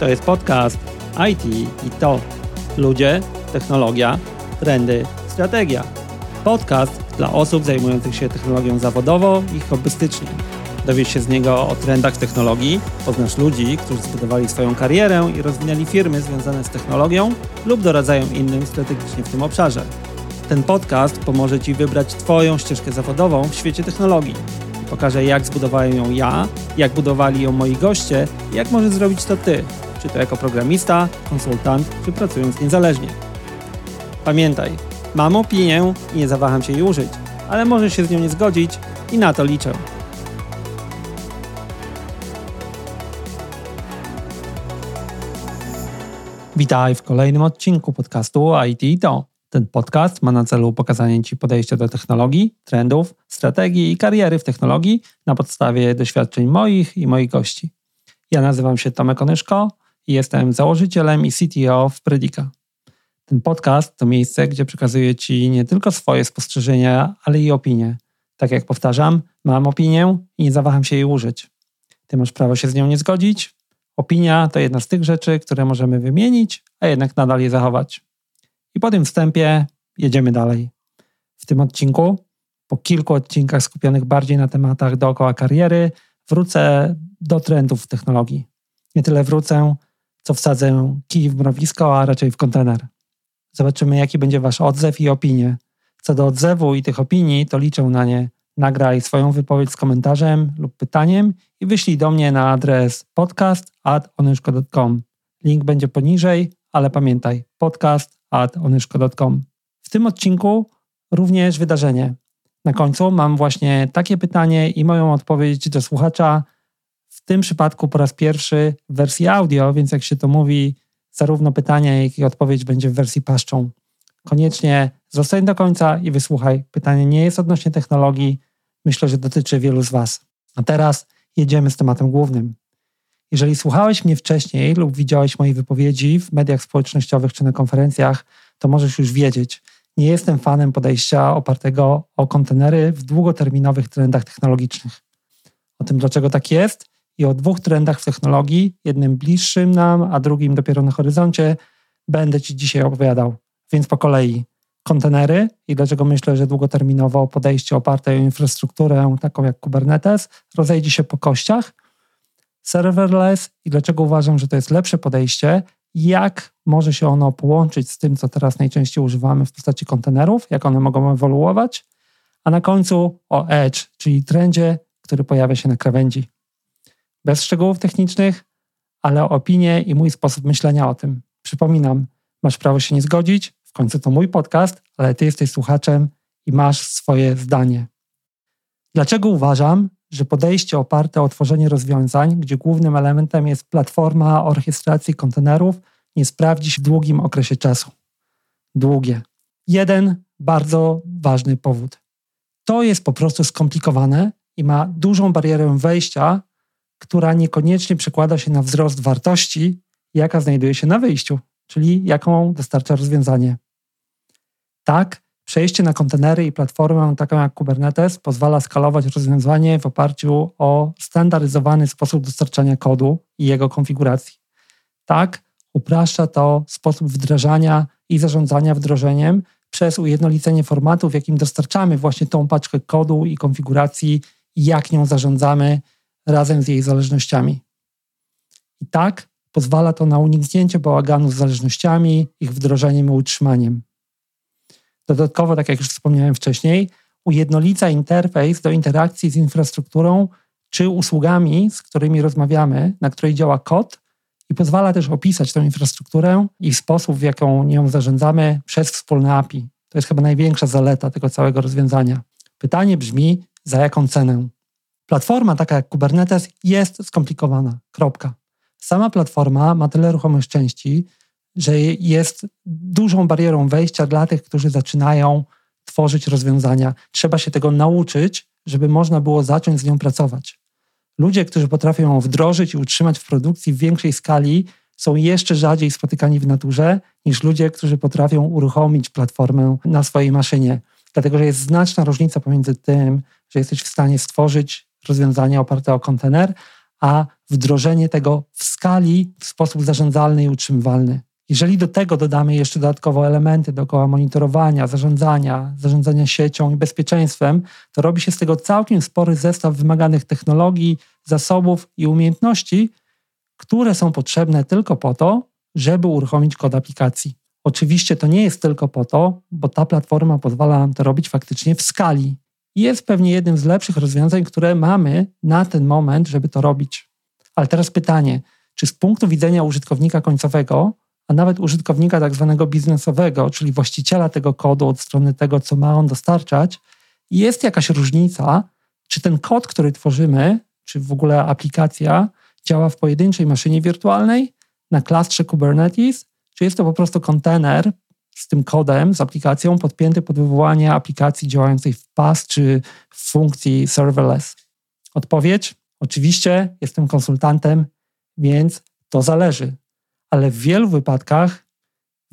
To jest podcast IT i to. Ludzie, technologia, trendy, strategia. Podcast dla osób zajmujących się technologią zawodowo i hobbystycznie. Dowiesz się z niego o trendach technologii, poznasz ludzi, którzy zbudowali swoją karierę i rozwinęli firmy związane z technologią lub doradzają innym strategicznie w tym obszarze. Ten podcast pomoże Ci wybrać Twoją ścieżkę zawodową w świecie technologii. Pokażę, jak zbudowałem ją ja, jak budowali ją moi goście i jak możesz zrobić to Ty, czy to jako programista, konsultant, czy pracując niezależnie. Pamiętaj, mam opinię i nie zawaham się jej użyć, ale możesz się z nią nie zgodzić i na to liczę. Witaj w kolejnym odcinku podcastu IT i to. Ten podcast ma na celu pokazanie Ci podejścia do technologii, trendów, strategii i kariery w technologii na podstawie doświadczeń moich i moich gości. Ja nazywam się Tomek Onyszko jestem założycielem i CTO w Predika. Ten podcast to miejsce, gdzie przekazuję Ci nie tylko swoje spostrzeżenia, ale i opinie. Tak jak powtarzam, mam opinię i nie zawaham się jej użyć. Ty masz prawo się z nią nie zgodzić. Opinia to jedna z tych rzeczy, które możemy wymienić, a jednak nadal je zachować. I po tym wstępie jedziemy dalej. W tym odcinku, po kilku odcinkach skupionych bardziej na tematach dookoła kariery, wrócę do trendów w technologii. Nie tyle wrócę, co wsadzę kij w mrowisko, a raczej w kontener. Zobaczymy, jaki będzie Wasz odzew i opinie. Co do odzewu i tych opinii, to liczę na nie. Nagraj swoją wypowiedź z komentarzem lub pytaniem i wyślij do mnie na adres podcast.onyszko.com. Link będzie poniżej, ale pamiętaj, podcast.onyszko.com. W tym odcinku również wydarzenie. Na końcu mam właśnie takie pytanie i moją odpowiedź do słuchacza. Tym przypadku po raz pierwszy w wersji audio, więc jak się to mówi, zarówno pytanie, jak i odpowiedź będzie w wersji paszczą. Koniecznie zostań do końca i wysłuchaj. Pytanie nie jest odnośnie technologii. Myślę, że dotyczy wielu z Was. A teraz jedziemy z tematem głównym. Jeżeli słuchałeś mnie wcześniej lub widziałeś moje wypowiedzi w mediach społecznościowych czy na konferencjach, to możesz już wiedzieć, nie jestem fanem podejścia opartego o kontenery w długoterminowych trendach technologicznych. O tym, dlaczego tak jest i o dwóch trendach w technologii, jednym bliższym nam, a drugim dopiero na horyzoncie, będę Ci dzisiaj opowiadał. Więc po kolei kontenery i dlaczego myślę, że długoterminowo podejście oparte o infrastrukturę taką jak Kubernetes rozejdzie się po kościach. Serverless i dlaczego uważam, że to jest lepsze podejście, jak może się ono połączyć z tym, co teraz najczęściej używamy w postaci kontenerów, jak one mogą ewoluować, a na końcu o Edge, czyli trendzie, który pojawia się na krawędzi. Bez szczegółów technicznych, ale opinie i mój sposób myślenia o tym. Przypominam, masz prawo się nie zgodzić, w końcu to mój podcast, ale ty jesteś słuchaczem i masz swoje zdanie. Dlaczego uważam, że podejście oparte o tworzenie rozwiązań, gdzie głównym elementem jest platforma orchestracji kontenerów, nie sprawdzi się w długim okresie czasu? Długie. Jeden bardzo ważny powód. To jest po prostu skomplikowane i ma dużą barierę wejścia, która niekoniecznie przekłada się na wzrost wartości, jaka znajduje się na wyjściu, czyli jaką dostarcza rozwiązanie. Tak, przejście na kontenery i platformę taką jak Kubernetes pozwala skalować rozwiązanie w oparciu o standaryzowany sposób dostarczania kodu i jego konfiguracji. Tak, upraszcza to sposób wdrażania i zarządzania wdrożeniem przez ujednolicenie formatu, w jakim dostarczamy właśnie tą paczkę kodu i konfiguracji jak nią zarządzamy razem z jej zależnościami. I tak pozwala to na uniknięcie bałaganu z zależnościami, ich wdrożeniem i utrzymaniem. Dodatkowo, tak jak już wspomniałem wcześniej, ujednolica interfejs do interakcji z infrastrukturą czy usługami, z którymi rozmawiamy, na której działa kod i pozwala też opisać tę infrastrukturę i sposób, w jaką nią zarządzamy przez wspólne API. To jest chyba największa zaleta tego całego rozwiązania. Pytanie brzmi, za jaką cenę? Platforma taka jak Kubernetes jest skomplikowana. Kropka. Sama platforma ma tyle ruchomych części, że jest dużą barierą wejścia dla tych, którzy zaczynają tworzyć rozwiązania. Trzeba się tego nauczyć, żeby można było zacząć z nią pracować. Ludzie, którzy potrafią ją wdrożyć i utrzymać w produkcji w większej skali, są jeszcze rzadziej spotykani w naturze niż ludzie, którzy potrafią uruchomić platformę na swojej maszynie. Dlatego, że jest znaczna różnica pomiędzy tym, że jesteś w stanie stworzyć rozwiązanie oparte o kontener, a wdrożenie tego w skali w sposób zarządzalny i utrzymywalny. Jeżeli do tego dodamy jeszcze dodatkowo elementy dookoła monitorowania, zarządzania, zarządzania siecią i bezpieczeństwem, to robi się z tego całkiem spory zestaw wymaganych technologii, zasobów i umiejętności, które są potrzebne tylko po to, żeby uruchomić kod aplikacji. Oczywiście to nie jest tylko po to, bo ta platforma pozwala nam to robić faktycznie w skali. Jest pewnie jednym z lepszych rozwiązań, które mamy na ten moment, żeby to robić. Ale teraz pytanie, czy z punktu widzenia użytkownika końcowego, a nawet użytkownika tak zwanego biznesowego, czyli właściciela tego kodu od strony tego, co ma on dostarczać, jest jakaś różnica, czy ten kod, który tworzymy, czy w ogóle aplikacja działa w pojedynczej maszynie wirtualnej, na klastrze Kubernetes, czy jest to po prostu kontener z tym kodem, z aplikacją podpięty pod wywołanie aplikacji działającej w PaaS czy w funkcji serverless? Odpowiedź: Oczywiście jestem konsultantem, więc to zależy, ale w wielu wypadkach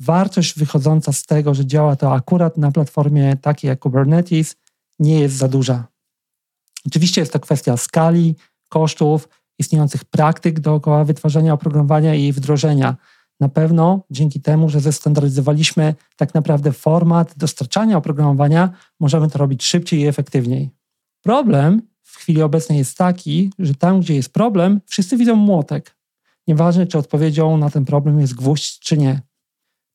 wartość wychodząca z tego, że działa to akurat na platformie takiej jak Kubernetes, nie jest za duża. Oczywiście jest to kwestia skali, kosztów, istniejących praktyk dookoła wytwarzania oprogramowania i wdrożenia. Na pewno dzięki temu, że zestandaryzowaliśmy tak naprawdę format dostarczania oprogramowania, możemy to robić szybciej i efektywniej. Problem w chwili obecnej jest taki, że tam, gdzie jest problem, wszyscy widzą młotek. Nieważne, czy odpowiedzią na ten problem jest gwóźdź, czy nie.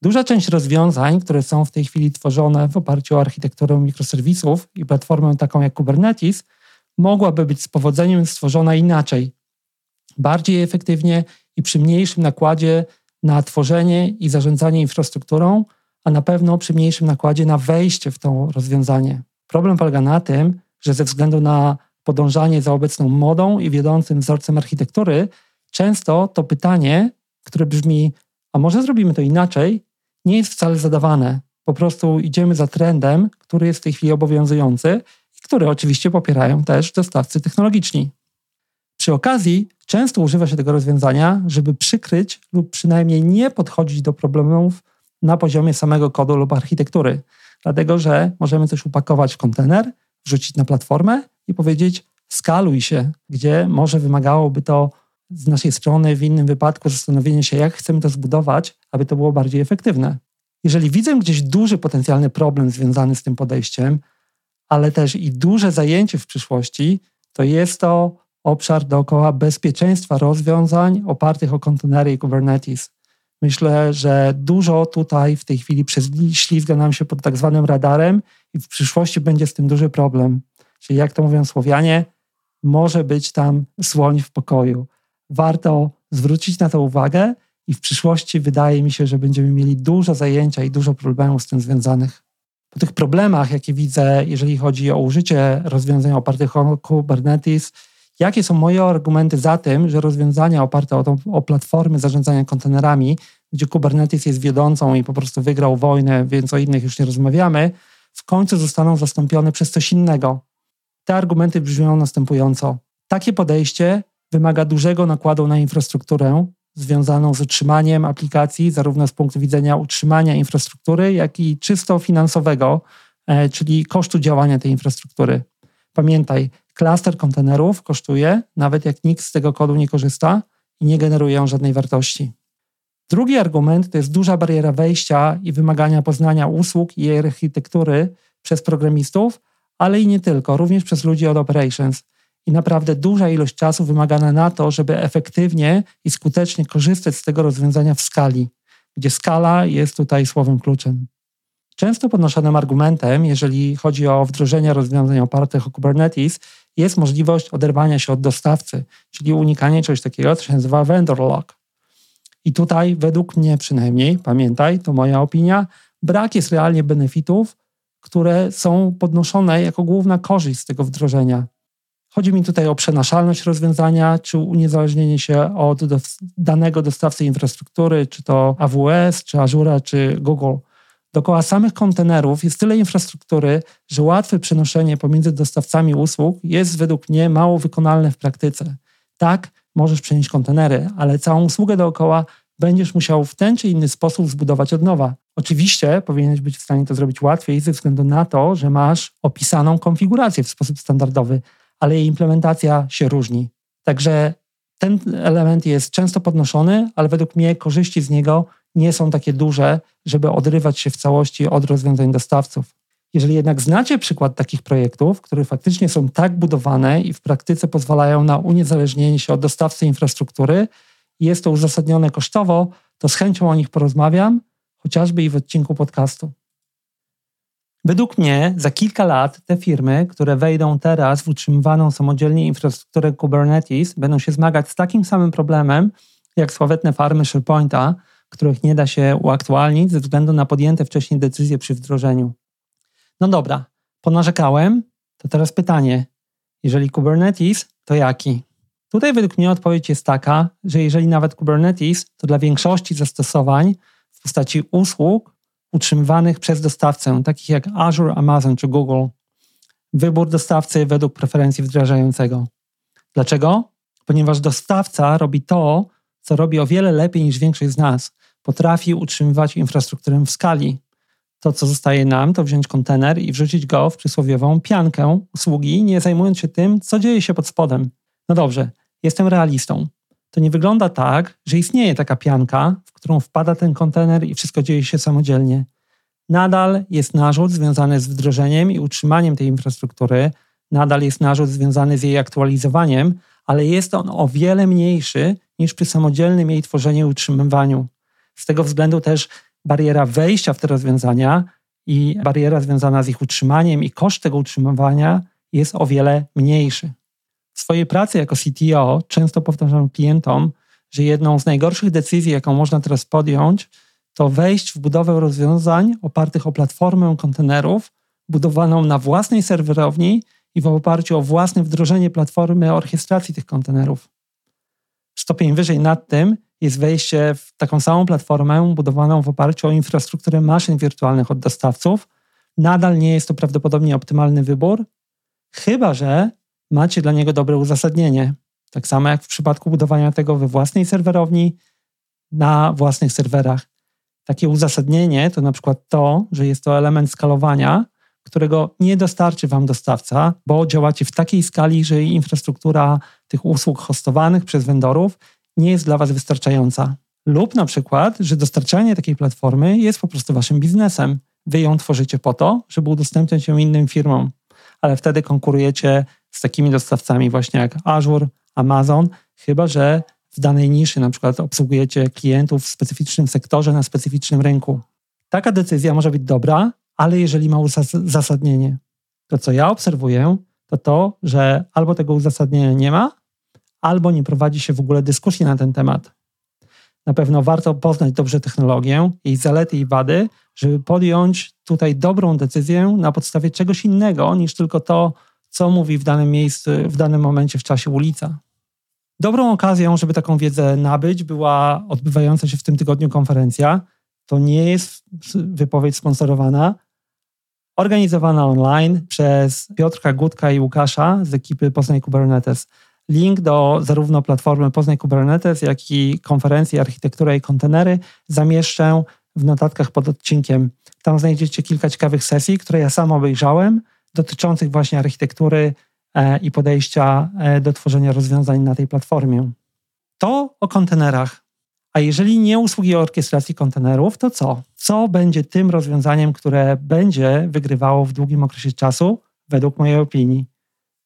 Duża część rozwiązań, które są w tej chwili tworzone w oparciu o architekturę mikroserwisów i platformę taką jak Kubernetes, mogłaby być z powodzeniem stworzona inaczej, bardziej efektywnie i przy mniejszym nakładzie na tworzenie i zarządzanie infrastrukturą, a na pewno przy mniejszym nakładzie na wejście w to rozwiązanie. Problem polega na tym, że ze względu na podążanie za obecną modą i wiodącym wzorcem architektury, często to pytanie, które brzmi, a może zrobimy to inaczej, nie jest wcale zadawane. Po prostu idziemy za trendem, który jest w tej chwili obowiązujący i który oczywiście popierają też dostawcy technologiczni. Przy okazji często używa się tego rozwiązania, żeby przykryć lub przynajmniej nie podchodzić do problemów na poziomie samego kodu lub architektury. Dlatego, że możemy coś upakować w kontener, wrzucić na platformę i powiedzieć skaluj się, gdzie może wymagałoby to z naszej strony w innym wypadku zastanowienie się, jak chcemy to zbudować, aby to było bardziej efektywne. Jeżeli widzę gdzieś duży potencjalny problem związany z tym podejściem, ale też i duże zajęcie w przyszłości, to jest to obszar dookoła bezpieczeństwa rozwiązań opartych o kontenery i Kubernetes. Myślę, że dużo tutaj w tej chwili prześlizga nam się pod tak zwanym radarem i w przyszłości będzie z tym duży problem. Czyli jak to mówią Słowianie, może być tam słoń w pokoju. Warto zwrócić na to uwagę i w przyszłości wydaje mi się, że będziemy mieli dużo zajęcia i dużo problemów z tym związanych. Po tych problemach, jakie widzę, jeżeli chodzi o użycie rozwiązań opartych o Kubernetes, Jakie są moje argumenty za tym, że rozwiązania oparte o, o platformy zarządzania kontenerami, gdzie Kubernetes jest wiodącą i po prostu wygrał wojnę, więc o innych już nie rozmawiamy, w końcu zostaną zastąpione przez coś innego? Te argumenty brzmią następująco. Takie podejście wymaga dużego nakładu na infrastrukturę związaną z utrzymaniem aplikacji, zarówno z punktu widzenia utrzymania infrastruktury, jak i czysto finansowego, e, czyli kosztu działania tej infrastruktury. Pamiętaj, Klaster kontenerów kosztuje, nawet jak nikt z tego kodu nie korzysta i nie generuje żadnej wartości. Drugi argument to jest duża bariera wejścia i wymagania poznania usług i jej architektury przez programistów, ale i nie tylko, również przez ludzi od operations. I naprawdę duża ilość czasu wymagana na to, żeby efektywnie i skutecznie korzystać z tego rozwiązania w skali, gdzie skala jest tutaj słowem kluczem. Często podnoszonym argumentem, jeżeli chodzi o wdrożenie rozwiązań opartych o Kubernetes, jest możliwość oderwania się od dostawcy, czyli unikanie czegoś takiego, co się nazywa vendor lock. I tutaj, według mnie przynajmniej, pamiętaj, to moja opinia, brak jest realnie benefitów, które są podnoszone jako główna korzyść z tego wdrożenia. Chodzi mi tutaj o przenaszalność rozwiązania, czy uniezależnienie się od danego dostawcy infrastruktury, czy to AWS, czy Azure, czy Google. Dookoła samych kontenerów jest tyle infrastruktury, że łatwe przenoszenie pomiędzy dostawcami usług jest według mnie mało wykonalne w praktyce. Tak, możesz przenieść kontenery, ale całą usługę dookoła będziesz musiał w ten czy inny sposób zbudować od nowa. Oczywiście powinieneś być w stanie to zrobić łatwiej ze względu na to, że masz opisaną konfigurację w sposób standardowy, ale jej implementacja się różni. Także ten element jest często podnoszony, ale według mnie korzyści z niego nie są takie duże, żeby odrywać się w całości od rozwiązań dostawców. Jeżeli jednak znacie przykład takich projektów, które faktycznie są tak budowane i w praktyce pozwalają na uniezależnienie się od dostawcy infrastruktury, jest to uzasadnione kosztowo, to z chęcią o nich porozmawiam, chociażby i w odcinku podcastu. Według mnie za kilka lat te firmy, które wejdą teraz w utrzymywaną samodzielnie infrastrukturę Kubernetes, będą się zmagać z takim samym problemem jak sławetne farmy SharePointa, których nie da się uaktualnić ze względu na podjęte wcześniej decyzje przy wdrożeniu. No dobra, ponarzekałem, to teraz pytanie. Jeżeli Kubernetes, to jaki? Tutaj według mnie odpowiedź jest taka, że jeżeli nawet Kubernetes, to dla większości zastosowań w postaci usług utrzymywanych przez dostawcę, takich jak Azure, Amazon czy Google, wybór dostawcy według preferencji wdrażającego. Dlaczego? Ponieważ dostawca robi to, co robi o wiele lepiej niż większość z nas. Potrafi utrzymywać infrastrukturę w skali. To, co zostaje nam, to wziąć kontener i wrzucić go w przysłowiową piankę usługi, nie zajmując się tym, co dzieje się pod spodem. No dobrze, jestem realistą. To nie wygląda tak, że istnieje taka pianka, w którą wpada ten kontener i wszystko dzieje się samodzielnie. Nadal jest narzut związany z wdrożeniem i utrzymaniem tej infrastruktury, nadal jest narzut związany z jej aktualizowaniem, ale jest on o wiele mniejszy niż przy samodzielnym jej tworzeniu i utrzymywaniu. Z tego względu też bariera wejścia w te rozwiązania i bariera związana z ich utrzymaniem i koszt tego utrzymywania jest o wiele mniejszy. W swojej pracy jako CTO często powtarzam klientom, że jedną z najgorszych decyzji, jaką można teraz podjąć, to wejść w budowę rozwiązań opartych o platformę kontenerów, budowaną na własnej serwerowni i w oparciu o własne wdrożenie platformy orchestracji tych kontenerów. Stopień wyżej nad tym jest wejście w taką samą platformę budowaną w oparciu o infrastrukturę maszyn wirtualnych od dostawców. Nadal nie jest to prawdopodobnie optymalny wybór, chyba że macie dla niego dobre uzasadnienie. Tak samo jak w przypadku budowania tego we własnej serwerowni, na własnych serwerach. Takie uzasadnienie to na przykład to, że jest to element skalowania, którego nie dostarczy Wam dostawca, bo działacie w takiej skali, że infrastruktura tych usług hostowanych przez vendorów nie jest dla Was wystarczająca. Lub na przykład, że dostarczanie takiej platformy jest po prostu Waszym biznesem. Wy ją tworzycie po to, żeby udostępniać ją innym firmom, ale wtedy konkurujecie z takimi dostawcami właśnie jak Azure, Amazon, chyba że w danej niszy na przykład obsługujecie klientów w specyficznym sektorze na specyficznym rynku. Taka decyzja może być dobra, ale jeżeli ma uzasadnienie. To, co ja obserwuję, to to, że albo tego uzasadnienia nie ma, albo nie prowadzi się w ogóle dyskusji na ten temat. Na pewno warto poznać dobrze technologię, jej zalety i wady, żeby podjąć tutaj dobrą decyzję na podstawie czegoś innego niż tylko to, co mówi w danym miejscu, w danym momencie w czasie ulica. Dobrą okazją, żeby taką wiedzę nabyć, była odbywająca się w tym tygodniu konferencja. To nie jest wypowiedź sponsorowana, organizowana online przez Piotrka Gutka i Łukasza z ekipy Poznań Kubernetes. Link do zarówno platformy Poznań Kubernetes, jak i konferencji Architektura i kontenery zamieszczę w notatkach pod odcinkiem. Tam znajdziecie kilka ciekawych sesji, które ja sam obejrzałem, dotyczących właśnie architektury e, i podejścia e, do tworzenia rozwiązań na tej platformie. To o kontenerach. A jeżeli nie usługi orkiestracji kontenerów, to co? Co będzie tym rozwiązaniem, które będzie wygrywało w długim okresie czasu, według mojej opinii?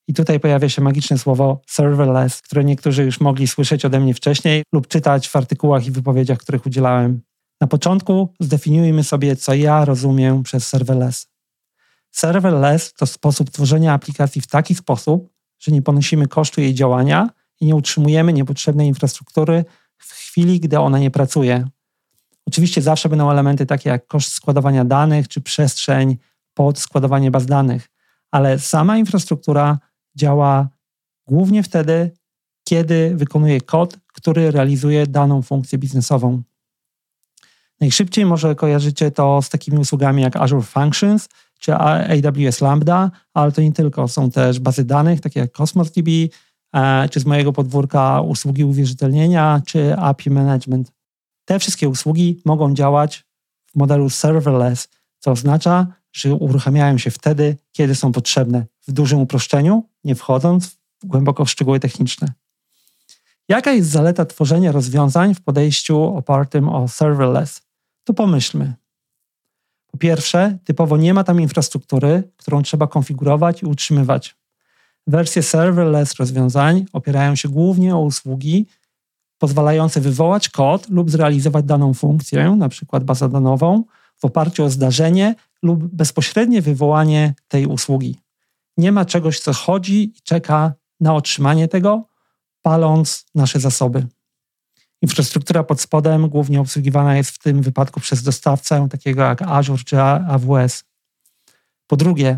I tutaj pojawia się magiczne słowo serverless, które niektórzy już mogli słyszeć ode mnie wcześniej lub czytać w artykułach i wypowiedziach, których udzielałem. Na początku zdefiniujmy sobie, co ja rozumiem przez serverless. Serverless to sposób tworzenia aplikacji w taki sposób, że nie ponosimy kosztu jej działania i nie utrzymujemy niepotrzebnej infrastruktury w chwili, gdy ona nie pracuje. Oczywiście zawsze będą elementy takie jak koszt składowania danych czy przestrzeń pod składowanie baz danych, ale sama infrastruktura działa głównie wtedy, kiedy wykonuje kod, który realizuje daną funkcję biznesową. Najszybciej może kojarzycie to z takimi usługami jak Azure Functions czy AWS Lambda, ale to nie tylko. Są też bazy danych, takie jak Cosmos DB, e, czy z mojego podwórka usługi uwierzytelnienia, czy API Management. Te wszystkie usługi mogą działać w modelu serverless, co oznacza, że uruchamiają się wtedy, kiedy są potrzebne, w dużym uproszczeniu, nie wchodząc głęboko w szczegóły techniczne. Jaka jest zaleta tworzenia rozwiązań w podejściu opartym o serverless? To pomyślmy. Po pierwsze, typowo nie ma tam infrastruktury, którą trzeba konfigurować i utrzymywać. Wersje serverless rozwiązań opierają się głównie o usługi pozwalające wywołać kod lub zrealizować daną funkcję, np. bazę danową, w oparciu o zdarzenie lub bezpośrednie wywołanie tej usługi. Nie ma czegoś, co chodzi i czeka na otrzymanie tego, paląc nasze zasoby. Infrastruktura pod spodem głównie obsługiwana jest w tym wypadku przez dostawcę takiego jak Azure czy AWS. Po drugie,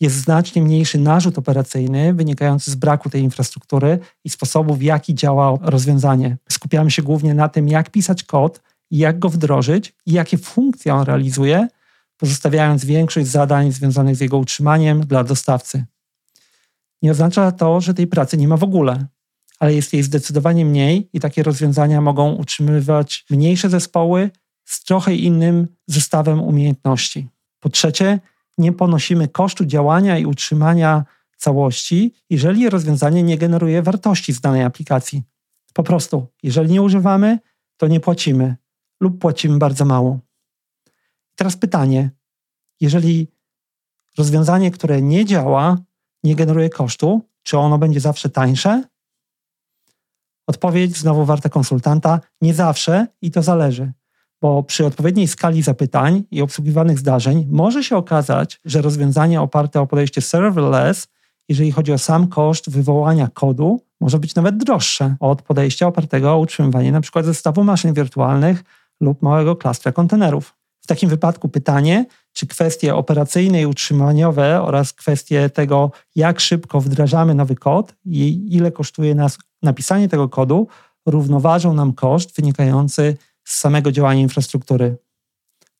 jest znacznie mniejszy narzut operacyjny wynikający z braku tej infrastruktury i sposobu, w jaki działa rozwiązanie. Skupiamy się głównie na tym, jak pisać kod, jak go wdrożyć i jakie funkcje on realizuje, pozostawiając większość zadań związanych z jego utrzymaniem dla dostawcy. Nie oznacza to, że tej pracy nie ma w ogóle, ale jest jej zdecydowanie mniej i takie rozwiązania mogą utrzymywać mniejsze zespoły z trochę innym zestawem umiejętności. Po trzecie, nie ponosimy kosztu działania i utrzymania całości, jeżeli rozwiązanie nie generuje wartości z danej aplikacji. Po prostu, jeżeli nie używamy, to nie płacimy lub płacimy bardzo mało. Teraz pytanie: jeżeli rozwiązanie, które nie działa, nie generuje kosztu, czy ono będzie zawsze tańsze? Odpowiedź znowu warta konsultanta: nie zawsze i to zależy bo przy odpowiedniej skali zapytań i obsługiwanych zdarzeń może się okazać, że rozwiązanie oparte o podejście serverless, jeżeli chodzi o sam koszt wywołania kodu, może być nawet droższe od podejścia opartego o utrzymywanie np. zestawu maszyn wirtualnych lub małego klastra kontenerów. W takim wypadku pytanie, czy kwestie operacyjne i utrzymaniowe oraz kwestie tego, jak szybko wdrażamy nowy kod i ile kosztuje nas napisanie tego kodu, równoważą nam koszt wynikający z samego działania infrastruktury.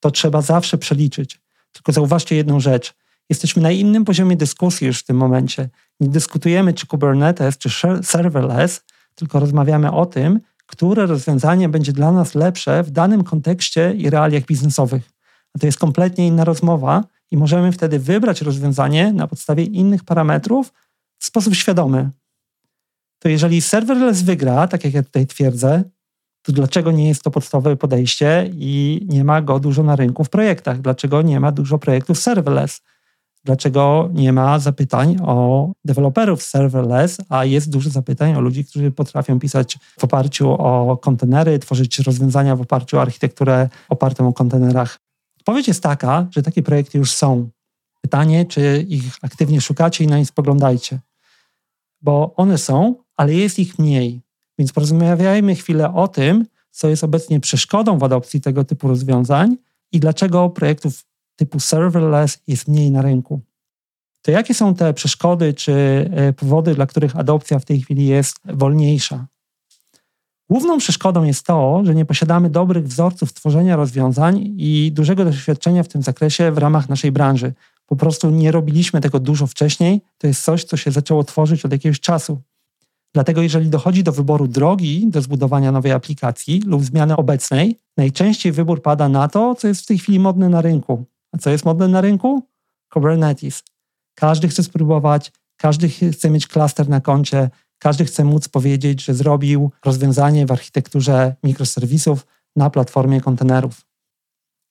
To trzeba zawsze przeliczyć. Tylko zauważcie jedną rzecz. Jesteśmy na innym poziomie dyskusji już w tym momencie. Nie dyskutujemy, czy Kubernetes, czy serverless, tylko rozmawiamy o tym, które rozwiązanie będzie dla nas lepsze w danym kontekście i realiach biznesowych. A to jest kompletnie inna rozmowa i możemy wtedy wybrać rozwiązanie na podstawie innych parametrów w sposób świadomy. To jeżeli serverless wygra, tak jak ja tutaj twierdzę, to dlaczego nie jest to podstawowe podejście i nie ma go dużo na rynku w projektach? Dlaczego nie ma dużo projektów serverless? Dlaczego nie ma zapytań o deweloperów serverless, a jest dużo zapytań o ludzi, którzy potrafią pisać w oparciu o kontenery, tworzyć rozwiązania w oparciu o architekturę opartą o kontenerach? Odpowiedź jest taka, że takie projekty już są. Pytanie, czy ich aktywnie szukacie i na nie spoglądajcie. Bo one są, ale jest ich mniej. Więc porozmawiajmy chwilę o tym, co jest obecnie przeszkodą w adopcji tego typu rozwiązań i dlaczego projektów typu serverless jest mniej na rynku. To jakie są te przeszkody czy e, powody, dla których adopcja w tej chwili jest wolniejsza? Główną przeszkodą jest to, że nie posiadamy dobrych wzorców tworzenia rozwiązań i dużego doświadczenia w tym zakresie w ramach naszej branży. Po prostu nie robiliśmy tego dużo wcześniej. To jest coś, co się zaczęło tworzyć od jakiegoś czasu. Dlatego jeżeli dochodzi do wyboru drogi do zbudowania nowej aplikacji lub zmiany obecnej, najczęściej wybór pada na to, co jest w tej chwili modne na rynku. A co jest modne na rynku? Kubernetes. Każdy chce spróbować, każdy chce mieć klaster na koncie, każdy chce móc powiedzieć, że zrobił rozwiązanie w architekturze mikroserwisów na platformie kontenerów.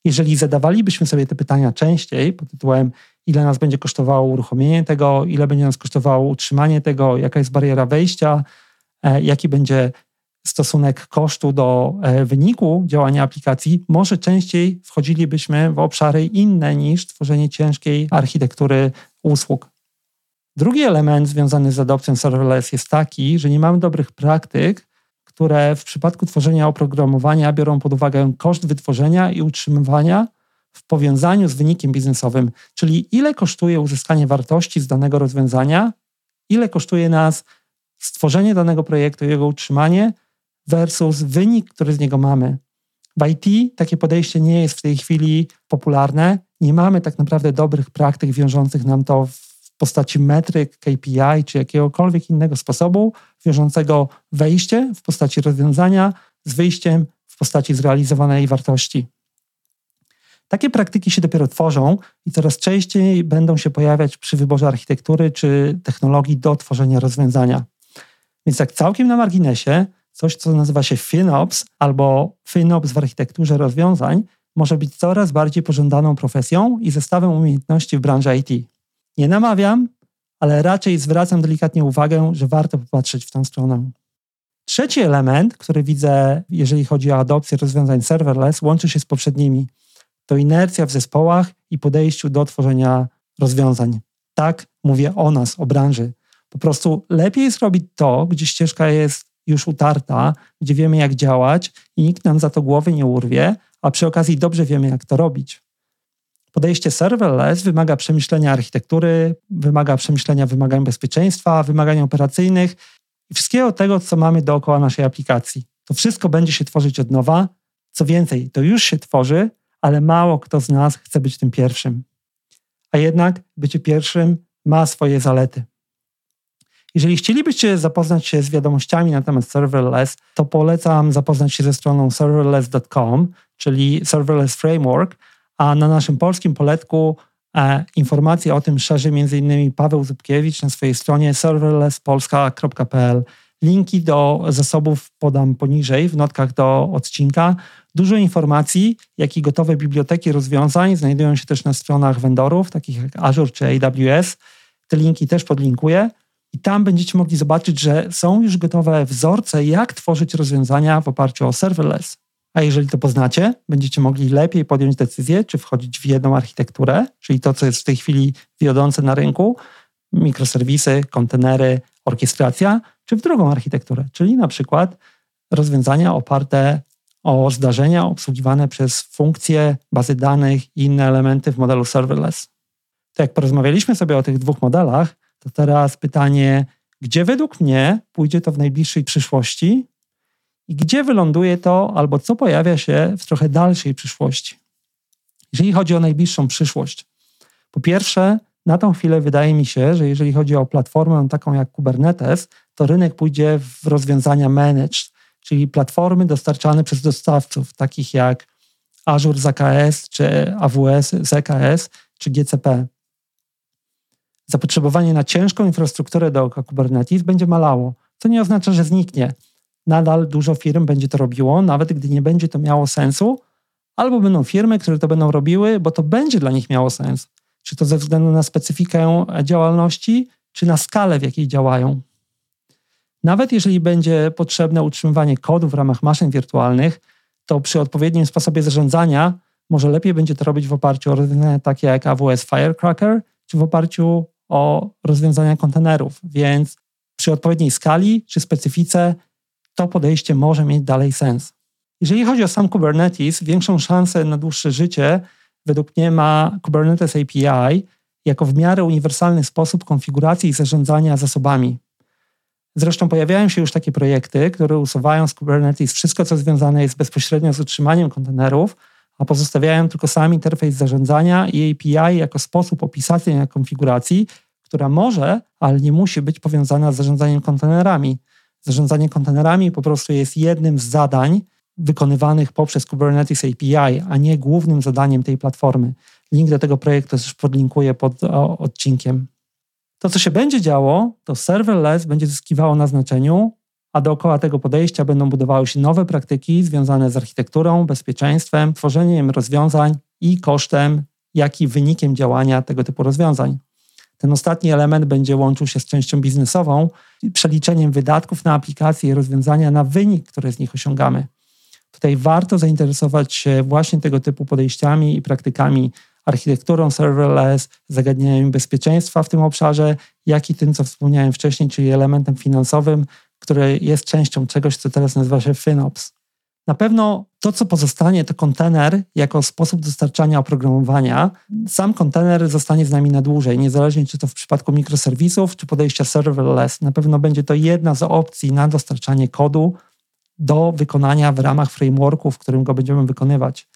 Jeżeli zadawalibyśmy sobie te pytania częściej pod tytułem ile nas będzie kosztowało uruchomienie tego, ile będzie nas kosztowało utrzymanie tego, jaka jest bariera wejścia, e, jaki będzie stosunek kosztu do e, wyniku działania aplikacji, może częściej wchodzilibyśmy w obszary inne niż tworzenie ciężkiej architektury usług. Drugi element związany z adopcją serverless jest taki, że nie mamy dobrych praktyk, które w przypadku tworzenia oprogramowania biorą pod uwagę koszt wytworzenia i utrzymywania w powiązaniu z wynikiem biznesowym, czyli ile kosztuje uzyskanie wartości z danego rozwiązania, ile kosztuje nas stworzenie danego projektu, jego utrzymanie versus wynik, który z niego mamy. W IT takie podejście nie jest w tej chwili popularne. Nie mamy tak naprawdę dobrych praktyk wiążących nam to w postaci metryk, KPI czy jakiegokolwiek innego sposobu wiążącego wejście w postaci rozwiązania z wyjściem w postaci zrealizowanej wartości. Takie praktyki się dopiero tworzą i coraz częściej będą się pojawiać przy wyborze architektury czy technologii do tworzenia rozwiązania. Więc tak całkiem na marginesie, coś co nazywa się FinOps albo FinOps w architekturze rozwiązań może być coraz bardziej pożądaną profesją i zestawem umiejętności w branży IT. Nie namawiam, ale raczej zwracam delikatnie uwagę, że warto popatrzeć w tę stronę. Trzeci element, który widzę, jeżeli chodzi o adopcję rozwiązań serverless, łączy się z poprzednimi. To inercja w zespołach i podejściu do tworzenia rozwiązań. Tak mówię o nas, o branży. Po prostu lepiej zrobić to, gdzie ścieżka jest już utarta, gdzie wiemy jak działać i nikt nam za to głowy nie urwie, a przy okazji dobrze wiemy jak to robić. Podejście serverless wymaga przemyślenia architektury, wymaga przemyślenia wymagań bezpieczeństwa, wymagań operacyjnych i wszystkiego tego, co mamy dookoła naszej aplikacji. To wszystko będzie się tworzyć od nowa. Co więcej, to już się tworzy, ale mało kto z nas chce być tym pierwszym. A jednak bycie pierwszym ma swoje zalety. Jeżeli chcielibyście zapoznać się z wiadomościami na temat serverless, to polecam zapoznać się ze stroną serverless.com, czyli Serverless Framework, a na naszym polskim poletku e, informacje o tym szerzy m.in. Paweł Zubkiewicz na swojej stronie serverlesspolska.pl. Linki do zasobów podam poniżej w notkach do odcinka. Dużo informacji, jak i gotowe biblioteki rozwiązań znajdują się też na stronach vendorów, takich jak Azure czy AWS. Te linki też podlinkuję. I tam będziecie mogli zobaczyć, że są już gotowe wzorce, jak tworzyć rozwiązania w oparciu o serverless. A jeżeli to poznacie, będziecie mogli lepiej podjąć decyzję, czy wchodzić w jedną architekturę, czyli to, co jest w tej chwili wiodące na rynku, mikroserwisy, kontenery, orkiestracja, czy w drugą architekturę, czyli na przykład rozwiązania oparte o zdarzenia obsługiwane przez funkcje, bazy danych i inne elementy w modelu serverless. To jak porozmawialiśmy sobie o tych dwóch modelach, to teraz pytanie, gdzie według mnie pójdzie to w najbliższej przyszłości i gdzie wyląduje to, albo co pojawia się w trochę dalszej przyszłości. Jeżeli chodzi o najbliższą przyszłość, po pierwsze, na tą chwilę wydaje mi się, że jeżeli chodzi o platformę taką jak Kubernetes, to rynek pójdzie w rozwiązania managed, czyli platformy dostarczane przez dostawców, takich jak Azure z AKS, czy AWS z EKS, czy GCP. Zapotrzebowanie na ciężką infrastrukturę do Kubernetes będzie malało, co nie oznacza, że zniknie nadal dużo firm będzie to robiło, nawet gdy nie będzie to miało sensu, albo będą firmy, które to będą robiły, bo to będzie dla nich miało sens. Czy to ze względu na specyfikę działalności, czy na skalę, w jakiej działają. Nawet jeżeli będzie potrzebne utrzymywanie kodu w ramach maszyn wirtualnych, to przy odpowiednim sposobie zarządzania może lepiej będzie to robić w oparciu o rozwiązania takie jak AWS Firecracker, czy w oparciu o rozwiązania kontenerów. Więc przy odpowiedniej skali czy specyfice to podejście może mieć dalej sens. Jeżeli chodzi o sam Kubernetes, większą szansę na dłuższe życie według mnie ma Kubernetes API jako w miarę uniwersalny sposób konfiguracji i zarządzania zasobami. Zresztą pojawiają się już takie projekty, które usuwają z Kubernetes wszystko, co związane jest bezpośrednio z utrzymaniem kontenerów, a pozostawiają tylko sam interfejs zarządzania i API jako sposób opisania konfiguracji, która może, ale nie musi być powiązana z zarządzaniem kontenerami. Zarządzanie kontenerami po prostu jest jednym z zadań wykonywanych poprzez Kubernetes API, a nie głównym zadaniem tej platformy. Link do tego projektu też podlinkuję pod odcinkiem. To, co się będzie działo, to serverless będzie zyskiwało na znaczeniu, a dookoła tego podejścia będą budowały się nowe praktyki związane z architekturą, bezpieczeństwem, tworzeniem rozwiązań i kosztem, jak i wynikiem działania tego typu rozwiązań. Ten ostatni element będzie łączył się z częścią biznesową, przeliczeniem wydatków na aplikacje i rozwiązania na wynik, który z nich osiągamy. Tutaj warto zainteresować się właśnie tego typu podejściami i praktykami, architekturą serverless, zagadnieniami bezpieczeństwa w tym obszarze, jak i tym, co wspomniałem wcześniej, czyli elementem finansowym, który jest częścią czegoś, co teraz nazywa się FinOps. Na pewno to, co pozostanie, to kontener jako sposób dostarczania oprogramowania. Sam kontener zostanie z nami na dłużej, niezależnie czy to w przypadku mikroserwisów, czy podejścia serverless. Na pewno będzie to jedna z opcji na dostarczanie kodu do wykonania w ramach frameworku, w którym go będziemy wykonywać.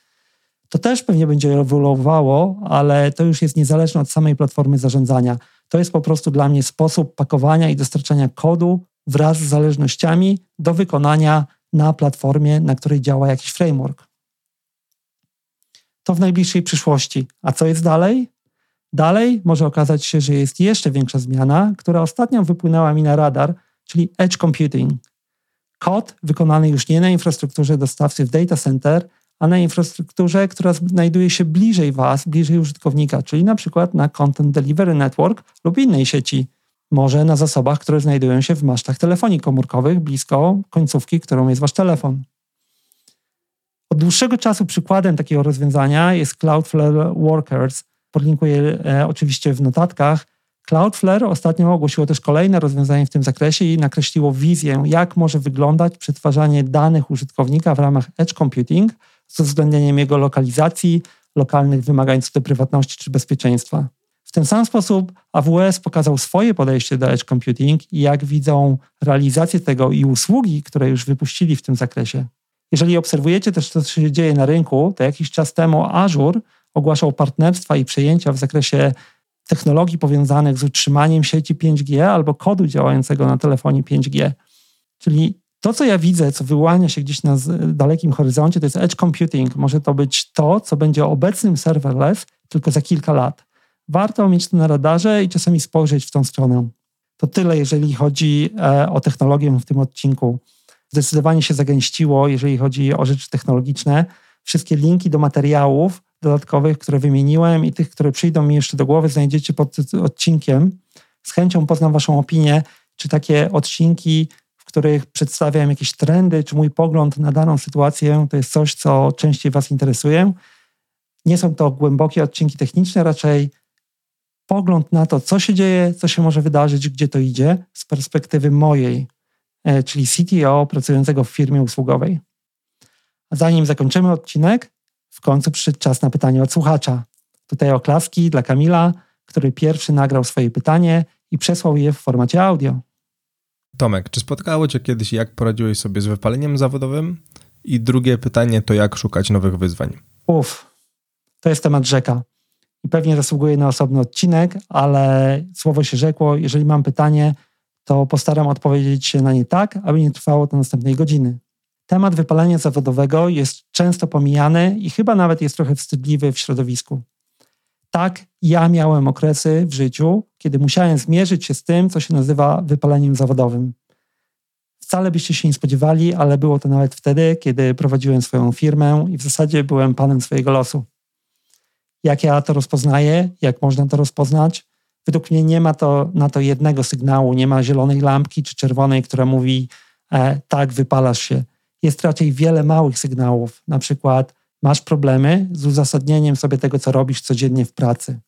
To też pewnie będzie ewoluowało, ale to już jest niezależne od samej platformy zarządzania. To jest po prostu dla mnie sposób pakowania i dostarczania kodu wraz z zależnościami do wykonania na platformie, na której działa jakiś framework. To w najbliższej przyszłości. A co jest dalej? Dalej może okazać się, że jest jeszcze większa zmiana, która ostatnio wypłynęła mi na radar, czyli edge computing. Kod wykonany już nie na infrastrukturze dostawcy w data center, a na infrastrukturze, która znajduje się bliżej Was, bliżej użytkownika, czyli na przykład na Content Delivery Network lub innej sieci. Może na zasobach, które znajdują się w masztach telefonii komórkowych, blisko końcówki, którą jest Wasz telefon. Od dłuższego czasu przykładem takiego rozwiązania jest Cloudflare Workers. Podlinkuję e, oczywiście w notatkach. Cloudflare ostatnio ogłosiło też kolejne rozwiązanie w tym zakresie i nakreśliło wizję, jak może wyglądać przetwarzanie danych użytkownika w ramach edge computing z uwzględnieniem jego lokalizacji, lokalnych wymagań co do prywatności czy bezpieczeństwa. W ten sam sposób AWS pokazał swoje podejście do edge computing i jak widzą realizację tego i usługi, które już wypuścili w tym zakresie. Jeżeli obserwujecie też, co się dzieje na rynku, to jakiś czas temu Azure ogłaszał partnerstwa i przejęcia w zakresie technologii powiązanych z utrzymaniem sieci 5G albo kodu działającego na telefonie 5G. Czyli to, co ja widzę, co wyłania się gdzieś na dalekim horyzoncie, to jest edge computing. Może to być to, co będzie obecnym serverless tylko za kilka lat. Warto mieć to na radarze i czasami spojrzeć w tą stronę. To tyle, jeżeli chodzi e, o technologię w tym odcinku. Zdecydowanie się zagęściło, jeżeli chodzi o rzeczy technologiczne. Wszystkie linki do materiałów dodatkowych, które wymieniłem i tych, które przyjdą mi jeszcze do głowy, znajdziecie pod odcinkiem. Z chęcią poznam Waszą opinię, czy takie odcinki, w których przedstawiam jakieś trendy, czy mój pogląd na daną sytuację, to jest coś, co częściej Was interesuje. Nie są to głębokie odcinki techniczne, raczej pogląd na to, co się dzieje, co się może wydarzyć, gdzie to idzie, z perspektywy mojej, e, czyli CTO pracującego w firmie usługowej. A zanim zakończymy odcinek, w końcu przyszedł czas na pytanie od słuchacza. Tutaj oklaski dla Kamila, który pierwszy nagrał swoje pytanie i przesłał je w formacie audio. Tomek, czy spotkało Cię kiedyś, jak poradziłeś sobie z wypaleniem zawodowym? I drugie pytanie to, jak szukać nowych wyzwań? Uf, to jest temat rzeka. I pewnie zasługuje na osobny odcinek, ale słowo się rzekło. Jeżeli mam pytanie, to postaram odpowiedzieć się na nie tak, aby nie trwało to następnej godziny. Temat wypalenia zawodowego jest często pomijany i chyba nawet jest trochę wstydliwy w środowisku. Tak, ja miałem okresy w życiu, kiedy musiałem zmierzyć się z tym, co się nazywa wypaleniem zawodowym. Wcale byście się nie spodziewali, ale było to nawet wtedy, kiedy prowadziłem swoją firmę i w zasadzie byłem panem swojego losu. Jak ja to rozpoznaję? Jak można to rozpoznać? Według mnie nie ma to na to jednego sygnału, nie ma zielonej lampki czy czerwonej, która mówi e, tak, wypalasz się jest raczej wiele małych sygnałów. Na przykład masz problemy z uzasadnieniem sobie tego, co robisz codziennie w pracy.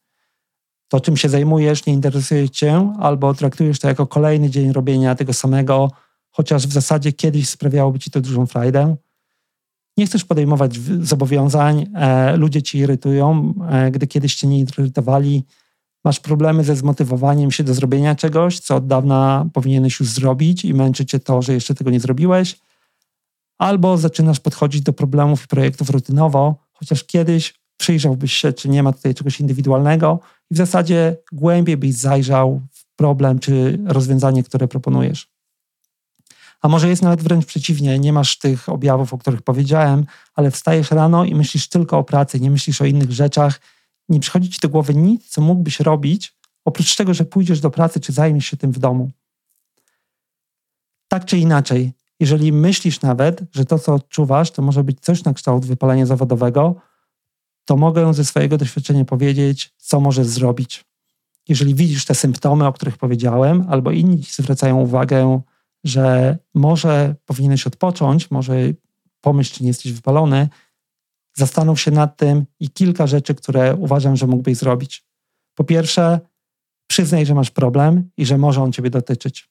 To, czym się zajmujesz, nie interesuje cię, albo traktujesz to jako kolejny dzień robienia tego samego, chociaż w zasadzie kiedyś sprawiałoby ci to dużą frajdę. Nie chcesz podejmować zobowiązań, e, ludzie ci irytują, e, gdy kiedyś cię nie irytowali. Masz problemy ze zmotywowaniem się do zrobienia czegoś, co od dawna powinieneś już zrobić i męczy cię to, że jeszcze tego nie zrobiłeś albo zaczynasz podchodzić do problemów i projektów rutynowo, chociaż kiedyś przyjrzałbyś się, czy nie ma tutaj czegoś indywidualnego i w zasadzie głębiej byś zajrzał w problem czy rozwiązanie, które proponujesz. A może jest nawet wręcz przeciwnie, nie masz tych objawów, o których powiedziałem, ale wstajesz rano i myślisz tylko o pracy, nie myślisz o innych rzeczach, nie przychodzi ci do głowy nic, co mógłbyś robić, oprócz tego, że pójdziesz do pracy czy zajmiesz się tym w domu. Tak czy inaczej, jeżeli myślisz nawet, że to, co odczuwasz, to może być coś na kształt wypalenia zawodowego, to mogę ze swojego doświadczenia powiedzieć, co możesz zrobić. Jeżeli widzisz te symptomy, o których powiedziałem, albo inni ci zwracają uwagę, że może powinieneś odpocząć, może pomyśl, czy nie jesteś wypalony, zastanów się nad tym i kilka rzeczy, które uważam, że mógłbyś zrobić. Po pierwsze, przyznaj, że masz problem i że może on ciebie dotyczyć.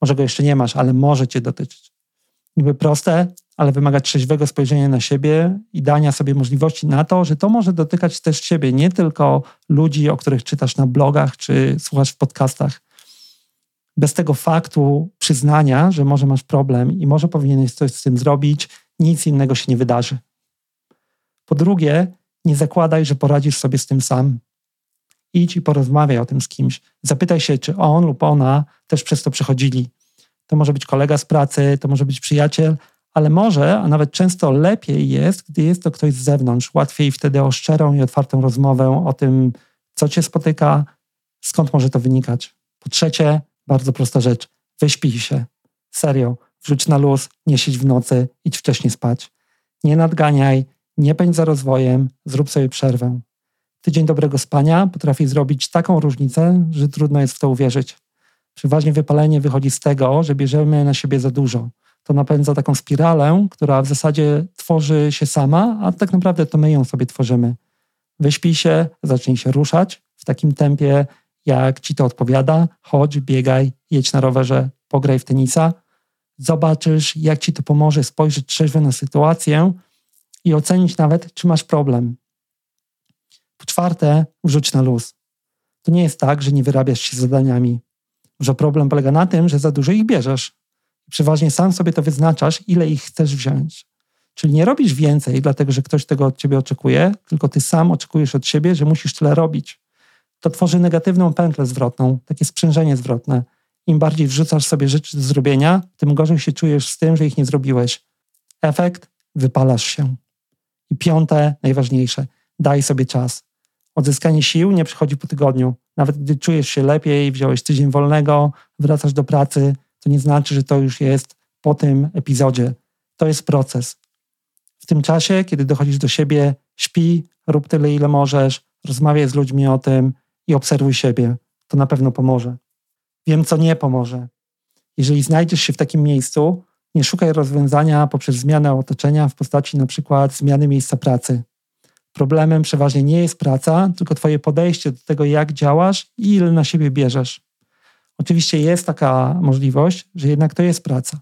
Może go jeszcze nie masz, ale może cię dotyczyć niby proste, ale wymaga trzeźwego spojrzenia na siebie i dania sobie możliwości na to, że to może dotykać też ciebie, nie tylko ludzi, o których czytasz na blogach czy słuchasz w podcastach. Bez tego faktu przyznania, że może masz problem i może powinieneś coś z tym zrobić, nic innego się nie wydarzy. Po drugie, nie zakładaj, że poradzisz sobie z tym sam. Idź i porozmawiaj o tym z kimś. Zapytaj się, czy on lub ona też przez to przechodzili to może być kolega z pracy, to może być przyjaciel, ale może, a nawet często lepiej jest, gdy jest to ktoś z zewnątrz. Łatwiej wtedy o szczerą i otwartą rozmowę o tym, co cię spotyka, skąd może to wynikać. Po trzecie, bardzo prosta rzecz. Wyśpij się. Serio. Wrzuć na luz, nie siedź w nocy, idź wcześniej spać. Nie nadganiaj, nie pędź za rozwojem, zrób sobie przerwę. Tydzień dobrego spania potrafi zrobić taką różnicę, że trudno jest w to uwierzyć. Przeważnie wypalenie wychodzi z tego, że bierzemy na siebie za dużo. To napędza taką spiralę, która w zasadzie tworzy się sama, a tak naprawdę to my ją sobie tworzymy. Wyśpij się, zacznij się ruszać w takim tempie, jak ci to odpowiada. Chodź, biegaj, jedź na rowerze, pograj w tenisa. Zobaczysz, jak ci to pomoże spojrzeć trzeźwo na sytuację i ocenić nawet, czy masz problem. Po czwarte, wrzuć na luz. To nie jest tak, że nie wyrabiasz się zadaniami. Że problem polega na tym, że za dużo ich bierzesz. Przeważnie sam sobie to wyznaczasz, ile ich chcesz wziąć. Czyli nie robisz więcej, dlatego że ktoś tego od ciebie oczekuje, tylko ty sam oczekujesz od siebie, że musisz tyle robić. To tworzy negatywną pętlę zwrotną, takie sprzężenie zwrotne. Im bardziej wrzucasz sobie rzeczy do zrobienia, tym gorzej się czujesz z tym, że ich nie zrobiłeś. Efekt wypalasz się. I piąte, najważniejsze, daj sobie czas. Odzyskanie sił nie przychodzi po tygodniu. Nawet gdy czujesz się lepiej, wziąłeś tydzień wolnego, wracasz do pracy, to nie znaczy, że to już jest po tym epizodzie. To jest proces. W tym czasie, kiedy dochodzisz do siebie, śpi, rób tyle, ile możesz, rozmawiaj z ludźmi o tym i obserwuj siebie. To na pewno pomoże. Wiem, co nie pomoże. Jeżeli znajdziesz się w takim miejscu, nie szukaj rozwiązania poprzez zmianę otoczenia w postaci na przykład zmiany miejsca pracy. Problemem przeważnie nie jest praca, tylko Twoje podejście do tego, jak działasz i ile na siebie bierzesz. Oczywiście jest taka możliwość, że jednak to jest praca.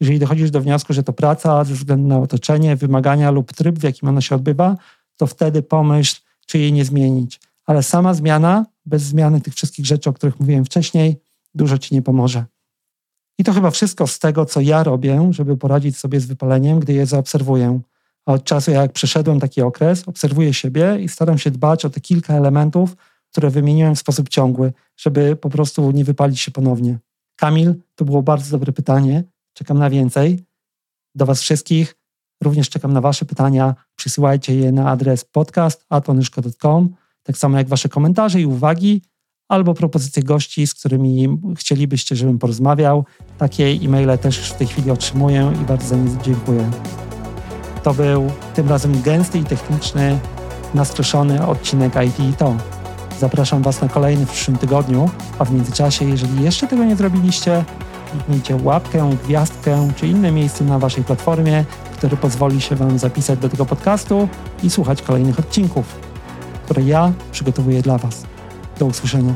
Jeżeli dochodzisz do wniosku, że to praca ze względu na otoczenie, wymagania lub tryb, w jakim ona się odbywa, to wtedy pomyśl, czy jej nie zmienić. Ale sama zmiana, bez zmiany tych wszystkich rzeczy, o których mówiłem wcześniej, dużo ci nie pomoże. I to chyba wszystko z tego, co ja robię, żeby poradzić sobie z wypaleniem, gdy je zaobserwuję. A od czasu, jak przeszedłem taki okres, obserwuję siebie i staram się dbać o te kilka elementów, które wymieniłem w sposób ciągły, żeby po prostu nie wypalić się ponownie. Kamil, to było bardzo dobre pytanie. Czekam na więcej. Do Was wszystkich również czekam na Wasze pytania. Przysyłajcie je na adres podcast.onyszko.com, tak samo jak Wasze komentarze i uwagi, albo propozycje gości, z którymi chcielibyście, żebym porozmawiał. Takie e-maile też w tej chwili otrzymuję i bardzo za nie dziękuję. To był tym razem gęsty i techniczny, nastroszony odcinek IT i to. Zapraszam Was na kolejny w przyszłym tygodniu, a w międzyczasie, jeżeli jeszcze tego nie zrobiliście, kliknijcie łapkę, gwiazdkę czy inne miejsce na Waszej platformie, które pozwoli się Wam zapisać do tego podcastu i słuchać kolejnych odcinków, które ja przygotowuję dla Was. Do usłyszenia.